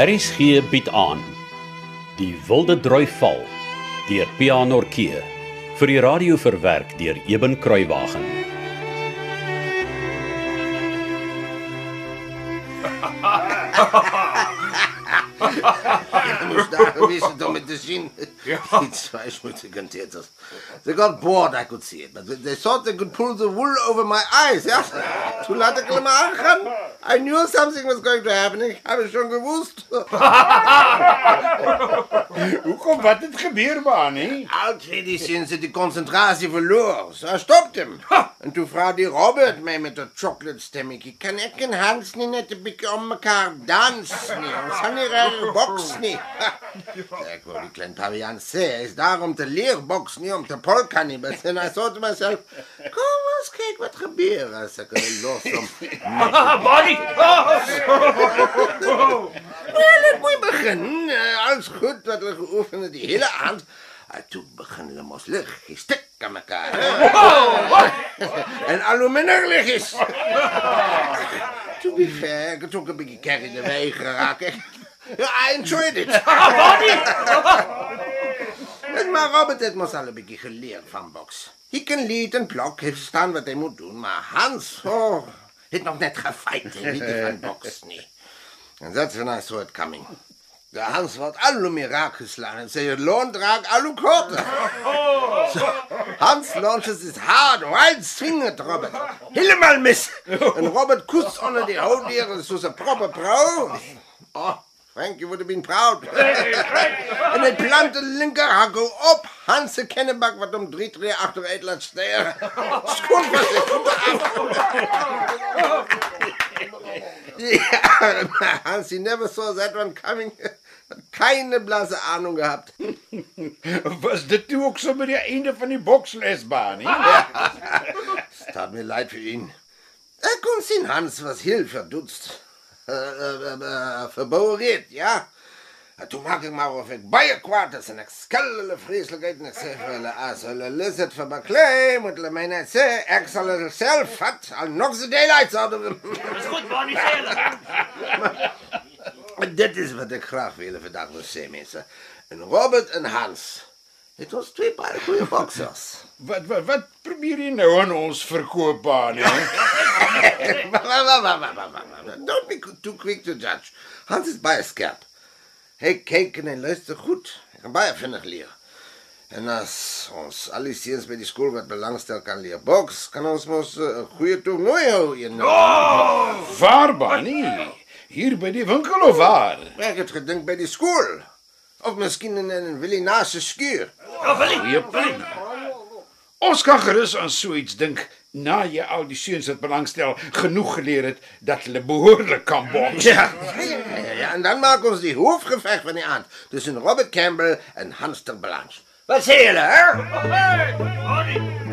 RSG bied aan Die Wilde Droi Val deur Pianorkee vir die radio verwerk deur Eben Kruiwagen. Je moest daar geweest zijn om het te zien. Die twee schmutzige teters. They got bored, I could see it. But they thought they could pull the wool over my eyes, ja. Toen laat ik hem aangaan. I knew something was going to happen. Ik heb het schon gewusst. Hoekom wat het gebeur maar nie? Al twee die sinds die concentratie verloor. Zo er stopt hem. En toen die Robert mij met dat chocolate stemmetje. Kan ik en Hans niet net een beetje om elkaar dansen? Ons gaan boksen. Nie? Ja, ik wou die kleine pavian zeggen. Hij is daar om te leren boksen, niet om te polka. niet. But then I thought to myself, kom eens kijk wat gebeurt als ik er los om... Bonnie! Ja, let moet beginnen. Uh, alles goed wat we geoefend hebben die hele avond. En toen beginnen de mos liggen, stik aan elkaar. en al hoe minder lichtjes. To be fair, ik heb ook een beetje carried away geraakt. I enjoyed it. Het maar Robert heeft ons al een beetje geleerd van box. Hij kan lied en blok, heeft staan wat hij moet doen. Maar Hans, oh, heeft nog net gefeit in lied van box, nee. En is when I saw it coming. De Hans wordt alle meer raak geslagen. Zijn loon draagt alle korten. So, Hans launches his hard, wild swing at Robert. Helemaal mis. En Robert kust onder die houtdieren zoals een proper pro. Oh, Frank, you would have been proud. en hij plant de linker hakkel op. Hans de kennenbak wat om drie treden achteruit laat steren. Schoon van zijn voeten af. Ja, maar Hans, he never saw that one coming. Keine blasse Ahnung gehabt. Was dit toe ook sommer die einde van die bokslesbaan nie? Es tat mir leid für ihn. Er kon zien Hans was heel verdutst. Uh, uh, uh, verbouwereerd, ja. En toen maak ik maar of ik baie kwaad is en ik skellele vreselijkheid en ik zeg wel, als hulle lizard van mijn klei, moet hulle mij zeggen, ik zal het zelf vat, al nog ze daylight zouden we. Dis goed, Bonnie sê. En dit is wat ik graag wil vandaag wil zeggen, mensen. En Robert en Hans, het was twee baie goede boxers. Wat wat wat probeer jy nou aan ons verkoop aan wag. Don't be too quick to judge. Hans is baie skerp. Hy kyk en hy luister goed. Hy kan baie vinnig leer. En as ons al die seuns by die skool wat belangstel kan leer boks, kan ons mos eh, 'n goeie toernooi hou een. Oh! Waar baan nie? Hier by die winkel of waar? Ek het gedink by die skool. Of miskien in 'n Willie Naas se skuur. Goeie plan. Ons kan gerus aan so iets dink na die seuns wat belangstel genoeg geleer het dat hulle behoorlik kan boks. Ja. Ja, ja, ja, en dan maak ons die hoofgeveg van die aand tussen Robert Campbell en Hans ter Blanche. Wat julle, hè? Ek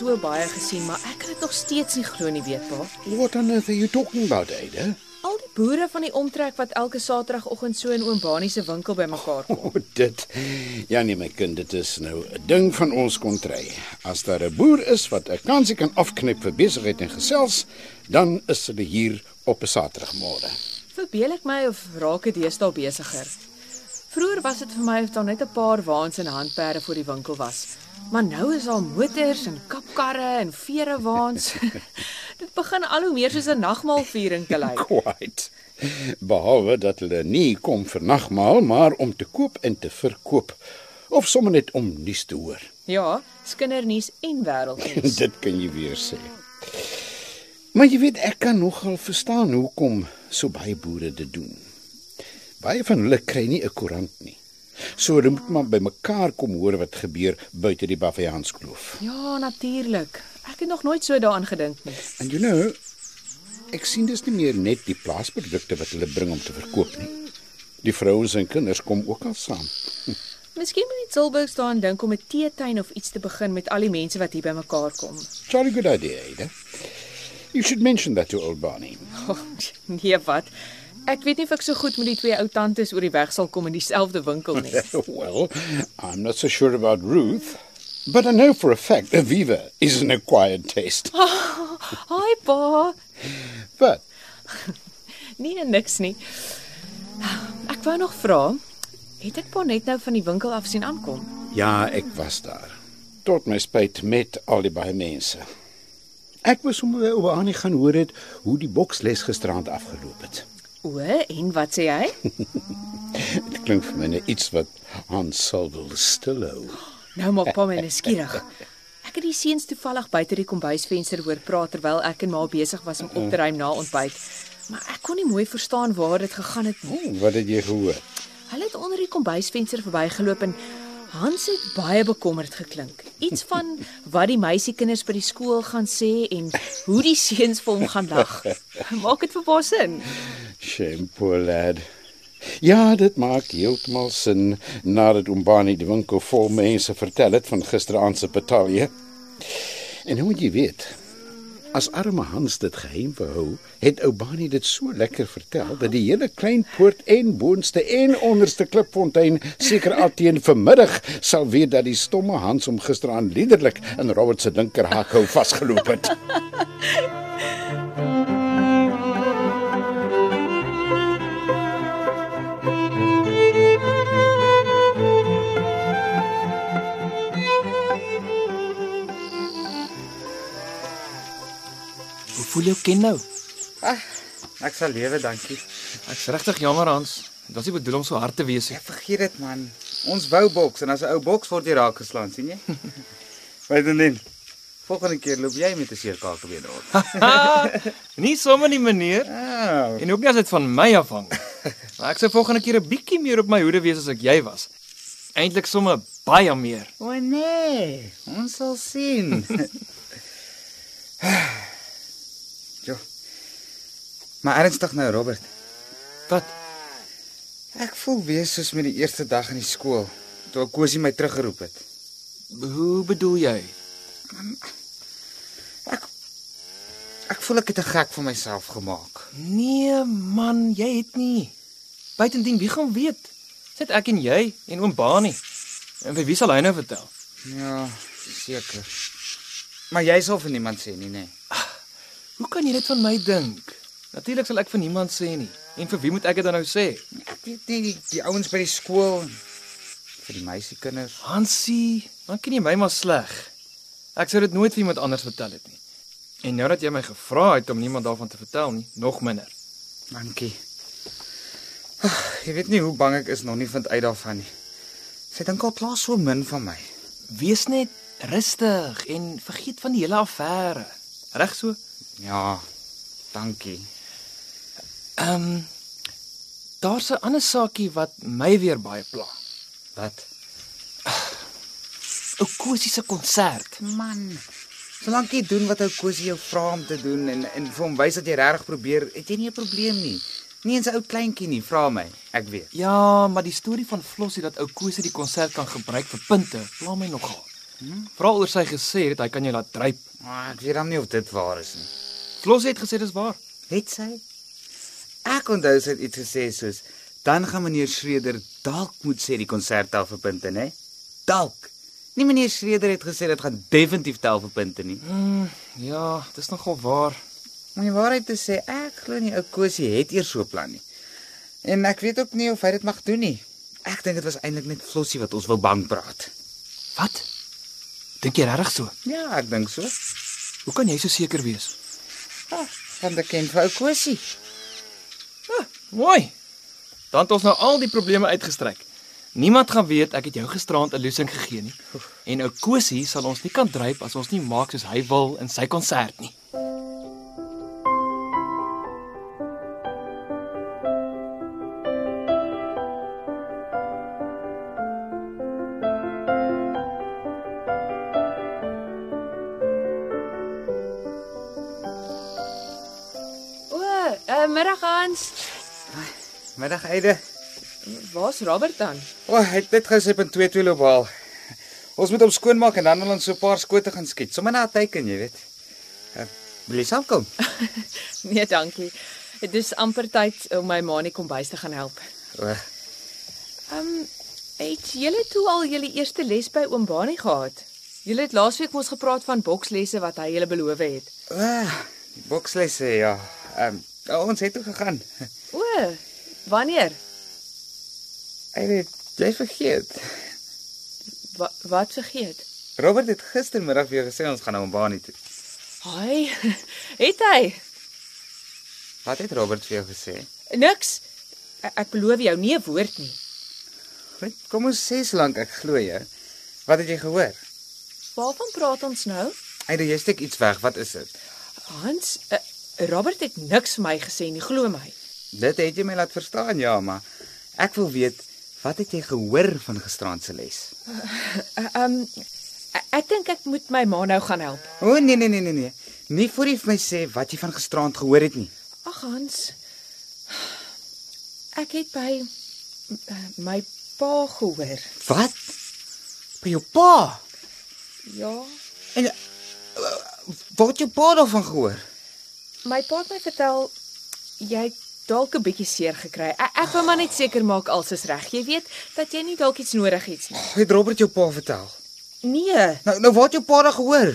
so baie gesien, maar ek kan dit nog steeds nie glo nie, weet pa. What on earth are you talking about, Ada? Al die boere van die omtrek wat elke Saterdagoggend so in oom Banie se winkel bymekaar kom. O, dit. Ja nee my kind, dit is nou 'n ding van ons kontry. As daar 'n boer is wat 'n kansie kan afknip vir besigheid en gesels, dan is hulle hier op 'n Saterdagmôre. Verbeel ek my of raak dit deesdae besigger? Vroeër was dit vir my of daar net 'n paar waans en handperde voor die winkel was. Maar nou is daar motors en kapkarre en vere waans. dit begin al hoe meer soos 'n nagmaalviering te lyk. Quite. Behalwe dat hulle nie kom vir nagmaal, maar om te koop en te verkoop of sommer net om nuus te hoor. Ja, skindernuus en wêreldnuus. Dit kan jy weer sê. Maar jy weet ek kan nogal verstaan hoekom so baie boere dit doen. Baie van hulle kry nie 'n koerant nie. So hulle moet maar bymekaar kom hoor wat gebeur buite die Baviaanskloof. Ja, natuurlik. Ek het nog nooit so daaraan gedink nie. And you know, ek sien dis nie meer net die plaasprodukte wat hulle bring om te verkoop nie. Die vrouens en kinders kom ook al saam. Miskien moet die Tilburg staan dink om 'n teetuin of iets te begin met al die mense wat hier bymekaar kom. Jolly good idea, Ada. You should mention that to old Barney. Oh, nee, wat? Ek weet nie of ek so goed met die twee ou tantes oor die weg sal kom in dieselfde winkel nie. well, I'm not so sure about Ruth, but I know for a fact Aviva is an acquired taste. Haai pa. But Nee, niks nie. Ek wou nog vra, het ek pa net nou van die winkel af sien aankom? ja, ek was daar. Tot my spyt met al die baie mense. Ek was sommer oor Annie gaan hoor het hoe die boksles gisterand afgeloop het. O, en wat sê hy? Dit klink vir my net iets wat Hans sal wil stilhou. Nou maak pa my nuuskierig. Ek het die seuns toevallig buite die kombuisvenster hoor praat terwyl ek en ma besig was om op te ruim na ontbyt. Maar ek kon nie mooi verstaan waar dit gegaan het nie. Wat het jy gehoor? Hulle het onder die kombuisvenster verbygeloop en Hans het baie bekommerd geklink. Iets van wat die meisiekinders by die skool gaan sê en hoe die seuns vir hom gaan lag. Maak dit vir pa sin. Shame, poor lad. Ja, dit maak heeltemal sin nadat Umbani die winkel vol mense vertel het van gisteraand se batalje. En nou moet jy weet, as arme Hans dit geheim behou, het Ubani dit so lekker vertel dat die hele klein poort en boonste en onderste klipfontein seker al teen vanmiddag sal weet dat die stomme Hans hom gisteraand liderlik in Robert se dinkerhakhou vasgeloop het. voel jou ken nou? Ek sal lewe, dankie. Ek's regtig jammer Hans. Dit was nie bedoel om so hard te wees nie. Ek vergeet dit man. Ons wou boks en as 'n ou boks word jy raak geslaan, sien jy? Wat doen dan? Volgende keer loop jy met 'n seerkaak weer rond. nie sommer nie meneer. Ah, En ook nie as dit van my afhang. Maar ek sou volgende keer 'n bietjie meer op my hoede wees as ek jy was. Eintlik sommer baie meer. o nee, ons sal sien. Maar ernstig nou, Robert. Wat? Ek voel weer soos met die eerste dag in die skool toe ek Kosie my teruggeroep het. Hoe bedoel jy? Ek voel ek het 'n gek van myself gemaak. Nee man, jy het nie. Buitendien wie gaan weet? Sit ek en jy en oom Bani. En vir wie sal hy nou vertel? Ja, seker. Maar jy sal vir niemand sê nie, nê? Nee. Hoe kan jy dit van my dink? Natuurlik sal ek vir niemand sê nie. En vir wie moet ek dit dan nou sê? Weet nie die, die ouens by die skool vir die meisiekinders. Hansie, dan ken jy my maar sleg. Ek sou dit nooit vir iemand anders vertel het nie. En nou dat jy my gevra het om niemand daarvan te vertel nie, nog minder. Dankie. Ag, jy weet nie hoe bang ek is nog nie vind uit daarvan nie. Sy dink al klaar so min van my. Wees net rustig en vergeet van die hele affære. Reg so? Ja, dankie. Ehm um, daar's 'n ander saakie wat my weer baie pla. Wat? Ou Kosie se konsert. Man, solank jy doen wat ou Kosie jou vra om te doen en en vir hom wys dat jy regtig probeer, het jy nie 'n probleem nie. Nie eens 'n ou kleintjie nie, vra my. Ek weet. Ja, maar die storie van Flossie dat ou Kosie die konsert kan gebruik vir punte, pla my nogal. Veral oor sy gesê het hy kan jou laat dryp. Maar ek weet dan nie of dit waar is nie. Flossie het gesê dis waar. Het sy? Onthou sy het iets gesê soos dan gaan meneer Schreder dalk moet sê die konsert tel vir punte, né? Dalk. Nie meneer Schreder het gesê dit gaan definitief tel vir punte nie. Mm, ja, dis nogal waar. Om die waarheid te sê, ek glo nie ou Kosie het eers so 'n plan nie. En ek weet ook nie of hy dit mag doen nie. Ek dink dit was eintlik net Flossie wat ons wou bang praat. Wat? Dink jy regtig so? Ja, ek dink so. Hoe kan jy so seker wees? Ah, van die kind vir ou Kosie. Mooi. Dan het ons nou al die probleme uitgestryk. Niemand gaan weet ek het jou gisterand 'n loosing gegee nie. En ou Kosie sal ons nie kan dryp as ons nie maak soos hy wil in sy konsert nie. O, uh, middag Hans. Middag Eide. Waar's Robert dan? O, oh, hy het net gou sy punt 22 loop haal. Ons moet hom skoonmaak en dan wil ons so 'n paar skote gaan skiet. Sommige na 'n teiken, jy weet. Uh, Wil jy self kom? Nee, dankie. Dit is amper tyd om my ma in die kombuis te gaan help. O, Ehm, um, het julle toe al julle eerste les by oom Bani gehad? Julle het laasweek mos gepraat van bokslesse wat hy julle beloof het. o, die bokslesse ja. Ehm um, ons het toe gegaan. O, wanneer? Hy het jy vergeet. Wa wat vergeet? Robert het gistermiddag vir jou gesê ons gaan na Ombani toe. Haai, het hy? Wat het Robert vir jou gesê? Niks. Ek, ek beloof jou nie 'n woord nie. Goed, kom ons sê solank ek glo jou. Wat het jy gehoor? Waarvan praat ons nou? Hy jy steek iets weg. Wat is dit? Hans, uh, Robert het niks vir my gesê nie, glo my. Dit het jy my laat verstaan, ja, maar ek wil weet wat het jy gehoor van gisteraand se les? Ehm uh, um, ek, dink ek moet my ma nou gaan help. O nee nee nee nee nee. Nie voor jy vir my sê wat jy van gisteraand gehoor het nie. Ag Hans. Ek het by uh, my pa gehoor. Wat? By jou pa? Ja. En uh, wat het jou pa daarvan gehoor? My pa het my vertel jy dalk 'n bietjie seer gekry. Ek, ek wou maar net seker maak alles is reg. Jy weet dat jy nie dalk iets nodig het nie. Het Robert jou pa vertel? Nee, Nou nou wat jou pa daar gehoor?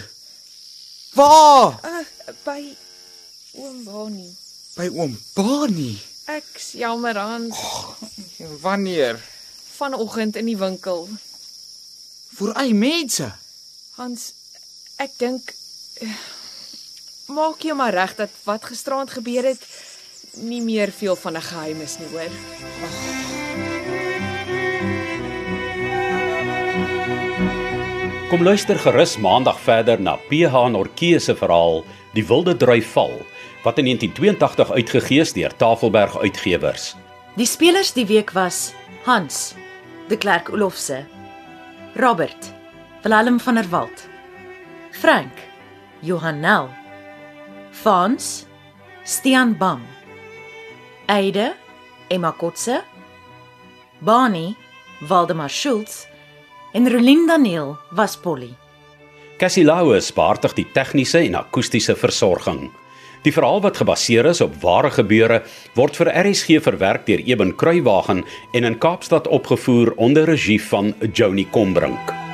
Waar? uh, by oom Bani. By oom Barney. Ek's jammer Hans. Wanneer? Vanoggend in die winkel. Vir al die mense. Hans, ek dink eh, maak jou maar reg dat wat gisteraand gebeur het nie meer veel van 'n geheim is nie, hoor. Kom luister gerus maandag verder na PH Norkee se verhaal Die Wilde Drui Val wat in 1982 uitgegee is deur Tafelberg Uitgewers. Die spelers die week was Hans, De Klerk Olofse, Robert, Willem van der Walt, Frank, Johan Nel, Fons, Stian Bam, Eide, Emma Kotse, Bani, Waldemar Schultz en Rolien Daniel was Polly. Cassie Louws beheerdig die tegniese en akoestiese versorging. Die verhaal wat gebaseer is op ware gebeure word vir RSG verwerk deur Eben Kruiwagen en in Kaapstad opgevoer onder regie van Joni Combrink.